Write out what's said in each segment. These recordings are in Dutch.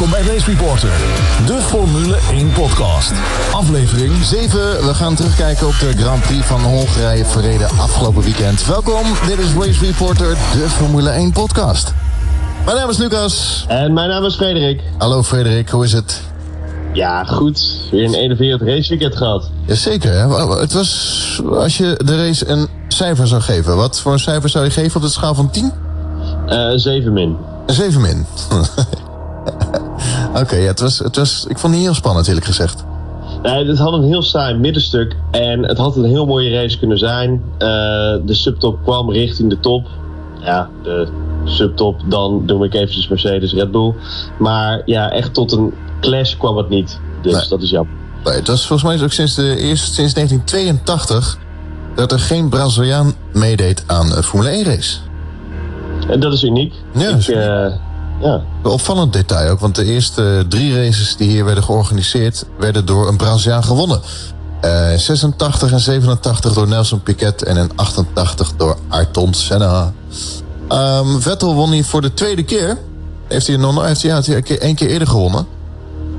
Welkom bij Race Reporter, de Formule 1 podcast. Aflevering 7. We gaan terugkijken op de Grand Prix van Hongarije verreden afgelopen weekend. Welkom, dit is Race Reporter, de Formule 1 podcast. Mijn naam is Lucas. En mijn naam is Frederik. Hallo Frederik, hoe is het? Ja, goed. Weer een enerverend raceweekend gehad. Jazeker. Hè? Het was, als je de race een cijfer zou geven, wat voor een cijfer zou je geven op de schaal van 10? Uh, 7 min. Een 7 min. Oké, ja, het was, het was, ik vond het niet heel spannend eerlijk gezegd. Nee, het had een heel saai middenstuk en het had een heel mooie race kunnen zijn. Uh, de subtop kwam richting de top. Ja, de subtop, dan doe ik eventjes Mercedes Red Bull. Maar ja, echt tot een clash kwam het niet. Dus nee. dat is jammer. Nee, het was volgens mij ook sinds, de, eerst, sinds 1982 dat er geen Braziliaan meedeed aan een Formule 1 race. En dat is uniek. Ja, ik, uh, ja. Een opvallend detail ook, want de eerste drie races die hier werden georganiseerd, werden door een Braziliaan gewonnen. Uh, 86 en 87 door Nelson Piquet en in 88 door Ayrton Senna. Um, Vettel won hier voor de tweede keer. Heeft hij, nog, heeft hij, ja, hij één keer eerder gewonnen.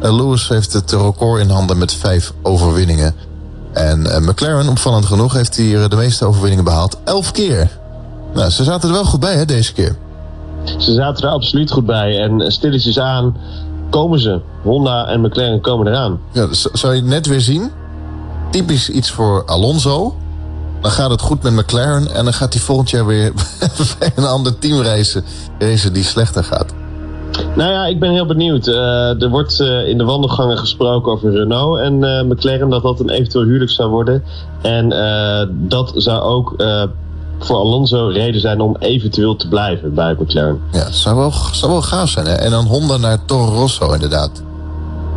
Uh, Lewis heeft het record in handen met vijf overwinningen. En uh, McLaren, opvallend genoeg, heeft hier de meeste overwinningen behaald. Elf keer. Nou, ze zaten er wel goed bij, hè, deze keer. Ze zaten er absoluut goed bij. En stilletjes aan komen ze. Honda en McLaren komen eraan. Ja, zou je net weer zien? Typisch iets voor Alonso. Dan gaat het goed met McLaren en dan gaat hij volgend jaar weer bij een ander team racen, racen die slechter gaat. Nou ja, ik ben heel benieuwd. Uh, er wordt uh, in de wandelgangen gesproken over Renault en uh, McLaren dat dat een eventueel huwelijk zou worden. En dat zou ook voor Alonso reden zijn om eventueel te blijven bij McLaren. Ja, zou wel, zou wel gaaf zijn. Hè? En dan Honda naar Toro Rosso inderdaad.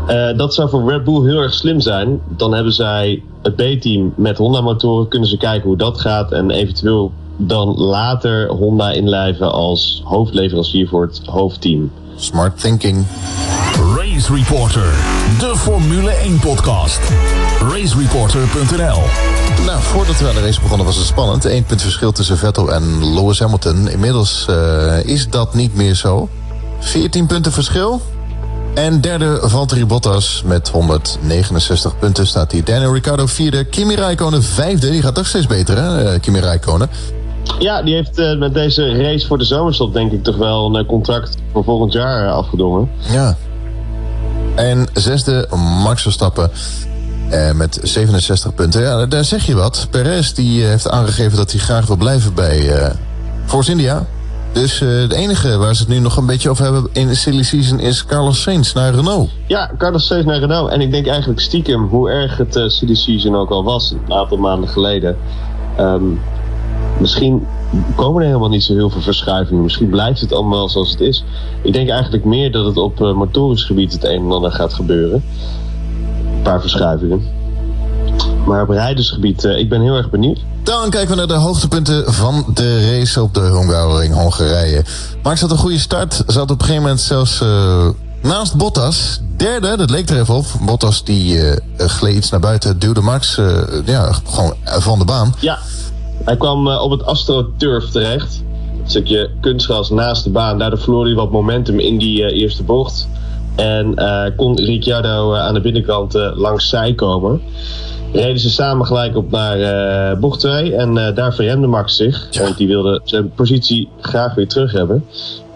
Uh, dat zou voor Red Bull heel erg slim zijn. Dan hebben zij het B-team met Honda-motoren. Kunnen ze kijken hoe dat gaat. En eventueel dan later Honda inlijven als hoofdleverancier voor het hoofdteam. Smart thinking. Race Reporter, de Formule 1 podcast. Racereporter.nl Nou, voordat we aan de race begonnen was het spannend. Eén punt verschil tussen Vettel en Lewis Hamilton. Inmiddels uh, is dat niet meer zo. 14 punten verschil. En derde Valtteri Bottas met 169 punten staat hij. Daniel Ricciardo vierde. Kimi Räikkönen vijfde. Die gaat toch steeds beter, hè, Kimi Räikkönen. Ja, die heeft uh, met deze race voor de zomerstop denk ik toch wel een contract voor volgend jaar afgedongen. Ja. En zesde Max Verstappen uh, met 67 punten. Ja, daar zeg je wat. Perez die heeft aangegeven dat hij graag wil blijven bij uh, Force India. Dus uh, de enige waar ze het nu nog een beetje over hebben in de silly season is Carlos Sainz naar Renault. Ja, Carlos Sainz naar Renault. En ik denk eigenlijk stiekem hoe erg het uh, silly season ook al was een aantal maanden geleden. Um, misschien komen er helemaal niet zo heel veel verschuivingen. Misschien blijft het allemaal zoals het is. Ik denk eigenlijk meer dat het op uh, motorisch gebied het een en ander gaat gebeuren. Een paar verschuivingen. Maar op rijdersgebied, uh, ik ben heel erg benieuwd. Dan kijken we naar de hoogtepunten van de race op de Hungaroring Hongarije. Max had een goede start. Zat op een gegeven moment zelfs uh, naast Bottas. Derde, dat leek er even op. Bottas die gleed iets naar buiten, duwde Max ja, gewoon van de baan. Ja, hij kwam op het AstroTurf terecht. Een stukje kunstgras naast de baan. Daardoor verloor hij wat momentum in die eerste bocht. En kon Ricciardo aan de binnenkant langs zij komen reden ze samen gelijk op naar uh, bocht 2. En uh, daar verremde Max zich. Ja. Want die wilde zijn positie graag weer terug hebben.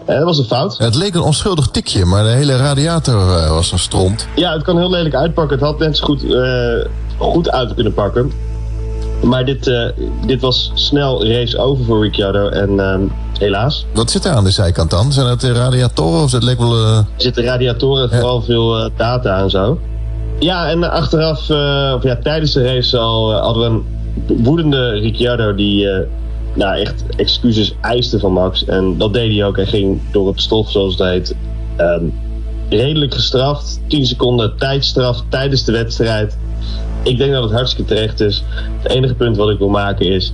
En dat was een fout. Het leek een onschuldig tikje, maar de hele radiator uh, was een stront. Ja, het kan heel lelijk uitpakken. Het had net zo goed, goed uit kunnen pakken. Maar dit, dit was snel race over voor Ricciardo. En ehm, helaas. Wat zit er aan de zijkant dan? Zijn het de radiatoren of het leek wel... Er zitten radiatoren, vooral veel data en zo. Ja, en achteraf, of ja, tijdens de race al hadden we een woedende Ricciardo die nou, echt excuses eiste van Max. En dat deed hij ook. Hij ging door het stof, zoals het heet, um, redelijk gestraft. 10 seconden tijdstraf tijdens de wedstrijd. Ik denk dat het hartstikke terecht is. Het enige punt wat ik wil maken is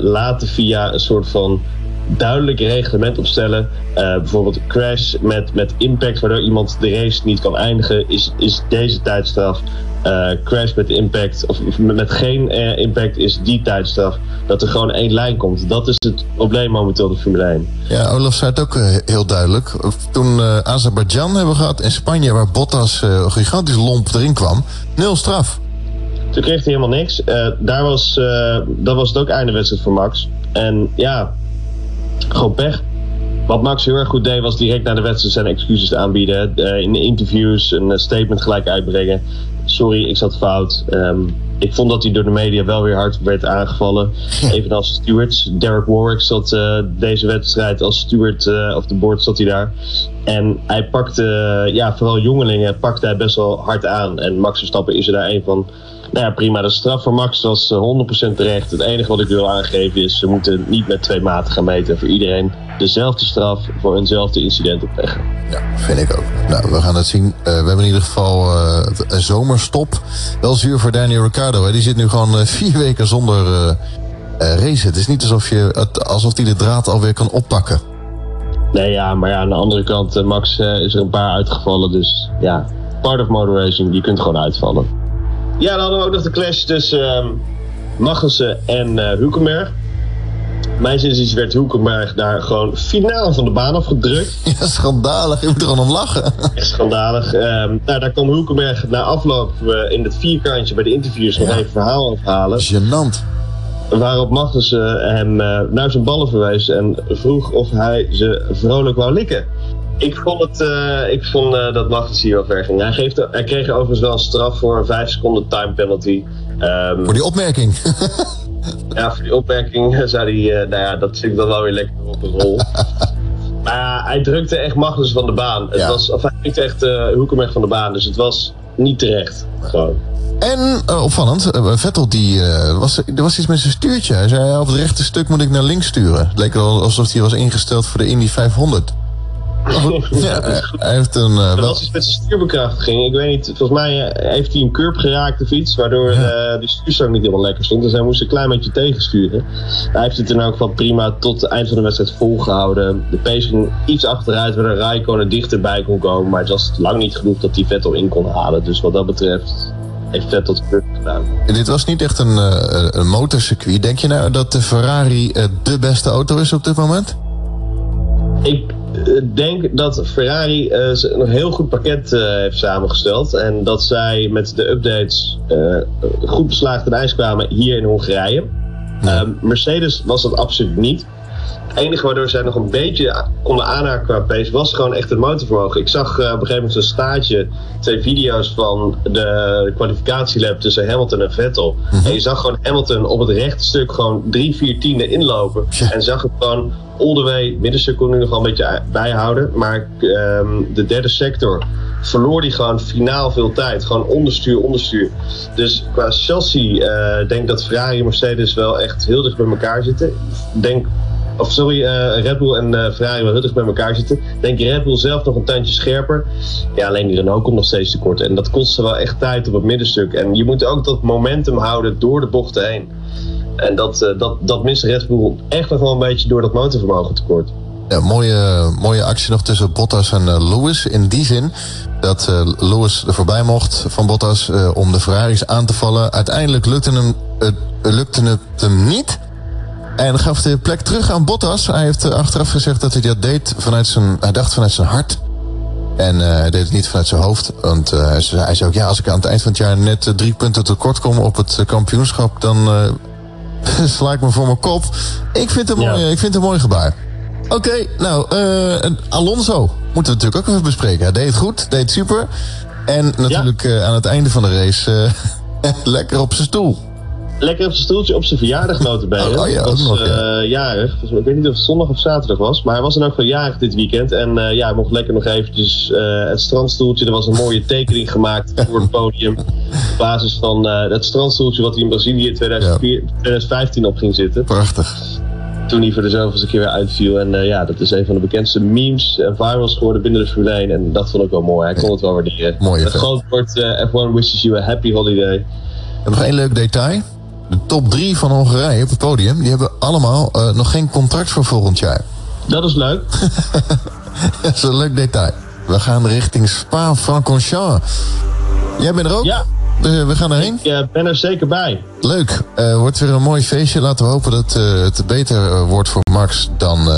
laten via een soort van duidelijk reglement opstellen. Uh, bijvoorbeeld crash met, met impact, waardoor iemand de race niet kan eindigen, is, is deze tijdstraf. Uh, crash met impact, of met geen impact, is die tijdstraf. Dat er gewoon één lijn komt. Dat is het probleem momenteel de Formule 1. Ja, Olaf zei het ook heel duidelijk. Toen Azerbeidzjan hebben gehad in Spanje, waar Bottas gigantisch lomp erin kwam, nul straf. Toen kreeg hij helemaal niks. daar was, dat was het ook einde wedstrijd voor Max. En ja, gewoon pech. Wat Max heel erg goed deed, was direct na de wedstrijd zijn excuses aanbieden. Uh, in interviews een eh, statement gelijk uitbrengen. Sorry, ik zat fout. Um, ik vond dat hij door de media wel weer hard werd aangevallen. Evenals stewards. Derek Warwick zat deze wedstrijd als steward of de board zat hij daar. En hij pakte, ja, vooral jongelingen pakte hij best wel hard aan. En Max Verstappen is er daar een van. Nou ja, prima. De straf voor Max was 100% terecht. Het enige wat ik wil aangeven is, ze moeten niet met twee maten gaan meten. Voor iedereen dezelfde straf voor eenzelfde incident opleggen. Ja, vind ik ook. Nou, we gaan het zien. Uh, we hebben in ieder geval uh, een zomerstop. Wel zuur voor Daniel Ricciardo. Hè. Die zit nu gewoon vier weken zonder race. Het is niet alsof, het, alsof hij de draad alweer kan oppakken. Nee, ja, maar ja, aan de andere kant, Max is er een paar uitgevallen. Dus ja, part of motor racing, die kunt gewoon uitvallen. Ja, dan hadden we ook nog de clash tussen uh, Magnussen en uh, Hulkenberg. Mijn zin werd Hulkenberg daar gewoon finaal van de baan afgedrukt. Ja, schandalig. Je moet er gewoon om lachen. Echt schandalig. Um, nou, daar kwam Hulkenberg na afloop uh, in het vierkantje bij de interviews nog even verhaal overhalen. Genant. Waarop Magnussen hem uh, naar zijn ballen verwees en vroeg of hij ze vrolijk wou likken. Ik vond, het, uh, ik vond uh, dat Magnus hier wel ver ging. Hij, geeft, hij kreeg overigens wel een straf voor een 5 seconden time penalty. Um, voor die opmerking. ja, voor die opmerking zei hij, uh, nou ja, dat vind ik dan wel weer lekker op een rol. maar hij drukte echt Magnus van de baan. Het ja. was, of hij drukte echt uh, Hoekenberg van de baan, dus het was niet terecht. Gewoon. En uh, opvallend, uh, Vettel die, uh, was, er was iets met zijn stuurtje. Hij zei, op het rechte stuk moet ik naar links sturen. Het leek wel alsof hij was ingesteld voor de Indy 500. Ja, hij heeft een. Uh, wel... iets met zijn stuurbekrachtiging. Ik weet niet, volgens mij uh, heeft hij een curb geraakt of iets, waardoor ja. uh, die stuurstang niet helemaal lekker stond. Dus hij moest een klein beetje tegensturen. Hij heeft het in elk geval prima tot het eind van de wedstrijd volgehouden. De pace ging iets achteruit, waardoor Raikkonen dichterbij kon komen. Maar het was lang niet genoeg dat hij Vettel in kon halen. Dus wat dat betreft heeft Vettel het curb gedaan. Dit was niet echt een, een motorcircuit. Denk je nou dat de Ferrari de beste auto is op dit moment? Ik denk dat Ferrari uh, een heel goed pakket uh, heeft samengesteld. En dat zij met de updates uh, goed beslaagd ten ijs kwamen hier in Hongarije. Ja. Mercedes was dat absoluut niet. Het enige waardoor zij nog een beetje konden aanhaken qua pace was gewoon echt het motorvermogen. Ik zag uh, op een gegeven moment zo'n stage, twee video's van de kwalificatielab tussen Hamilton en Vettel. Mm -hmm. En je zag gewoon Hamilton op het rechte stuk gewoon drie, vier tienden inlopen. Ja. En zag het gewoon all the way, middenstuk kon nu nog wel een beetje bijhouden. Maar um, de derde sector verloor die gewoon finaal veel tijd. Gewoon onderstuur, onderstuur. Dus qua chassis uh, denk dat Ferrari en Mercedes wel echt heel dicht bij elkaar zitten. Denk of sorry, uh, Red Bull en uh, Ferrari wel dicht bij elkaar zitten. Denk je Red Bull zelf nog een tandje scherper. Ja, alleen die Renault komt nog steeds tekort. En dat kost ze wel echt tijd op het middenstuk. En je moet ook dat momentum houden door de bochten heen. En dat, uh, dat, dat mist Red Bull echt nog wel een beetje door dat motorvermogen tekort. Ja, mooie, mooie actie nog tussen Bottas en Lewis. In die zin dat Lewis er voorbij mocht van Bottas om de Ferraris aan te vallen. Uiteindelijk hem, lukte het hem niet. En gaf de plek terug aan Bottas. Hij heeft achteraf gezegd dat hij dat deed vanuit zijn... Hij dacht vanuit zijn hart. En hij deed het niet vanuit zijn hoofd. Want hij zei, hij zei ook, ja, als ik aan het eind van het jaar net drie punten tekort kom op het kampioenschap... dan sla ik me voor mijn kop. Ik vind het een mooi, ja. ik vind het een mooi gebaar. Oké, okay, nou, Alonso moeten we natuurlijk ook even bespreken. Hij deed het goed, deed het super. En natuurlijk ja. aan het einde van de race lekker op zijn stoel. Lekker op zijn stoeltje op zijn verjaardag notabene. Oh, ja, was nog, ja. jarig. Dus ik weet niet of het zondag of zaterdag was. Maar hij was dan ook wel jarig dit weekend. En ja, hij mocht lekker nog eventjes het strandstoeltje. Er was een mooie tekening gemaakt voor het podium. Op basis van het strandstoeltje wat hij in Brazilië in 2004, 2015 op ging zitten. Prachtig toen hij voor de zoveelste keer weer uitviel. En ja, dat is een van de bekendste memes en virals geworden binnen de Formule 1. En dat vond ik wel mooi. Hij kon het wel waarderen. Mooi Het groot woord uh, F1 wishes you a happy holiday. En nog één leuk detail. De top drie van Hongarije op het podium... die hebben allemaal eh, nog geen contract voor volgend jaar. Dat is leuk. dat is een leuk detail. We gaan richting Spa-Francorchamps. Jij bent er ook? Ja. Dus we gaan erheen? Ik uh, ben er zeker bij. Leuk. Uh, wordt weer een mooi feestje. Laten we hopen dat het beter wordt voor Max dan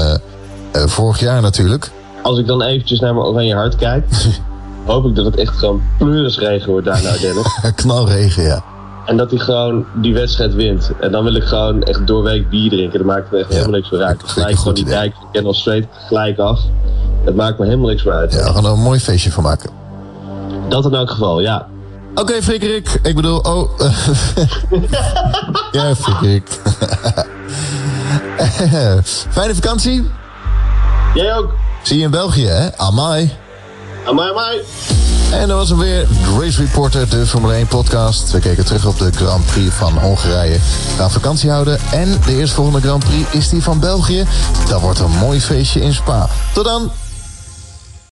vorig jaar natuurlijk. Als ik dan eventjes naar mijn oranje hart kijk... hoop ik dat het echt gewoon pleurisregen wordt daar naar Dennis. Knalregen, ja. En dat hij gewoon die wedstrijd wint. En dan wil ik gewoon echt doorweek bier drinken. Dat maakt me echt ja, helemaal niks meer uit. Gelijk gewoon die idee. dijk van Kennel Street gelijk af. Dat maakt me helemaal niks meer uit. Ja, we gaan er een mooi feestje van maken. Dat in elk geval, ja. Oké, okay, Frederik. Ik bedoel, oh. ja, Frederik. Fijne vakantie. Jij ook. Zie je in België, hè? Amai. Amai, amai. En dat was hem weer, Race Reporter, de Formule 1 podcast. We keken terug op de Grand Prix van Hongarije. We gaan vakantie houden en de eerstvolgende Grand Prix is die van België. Dat wordt een mooi feestje in Spa. Tot dan!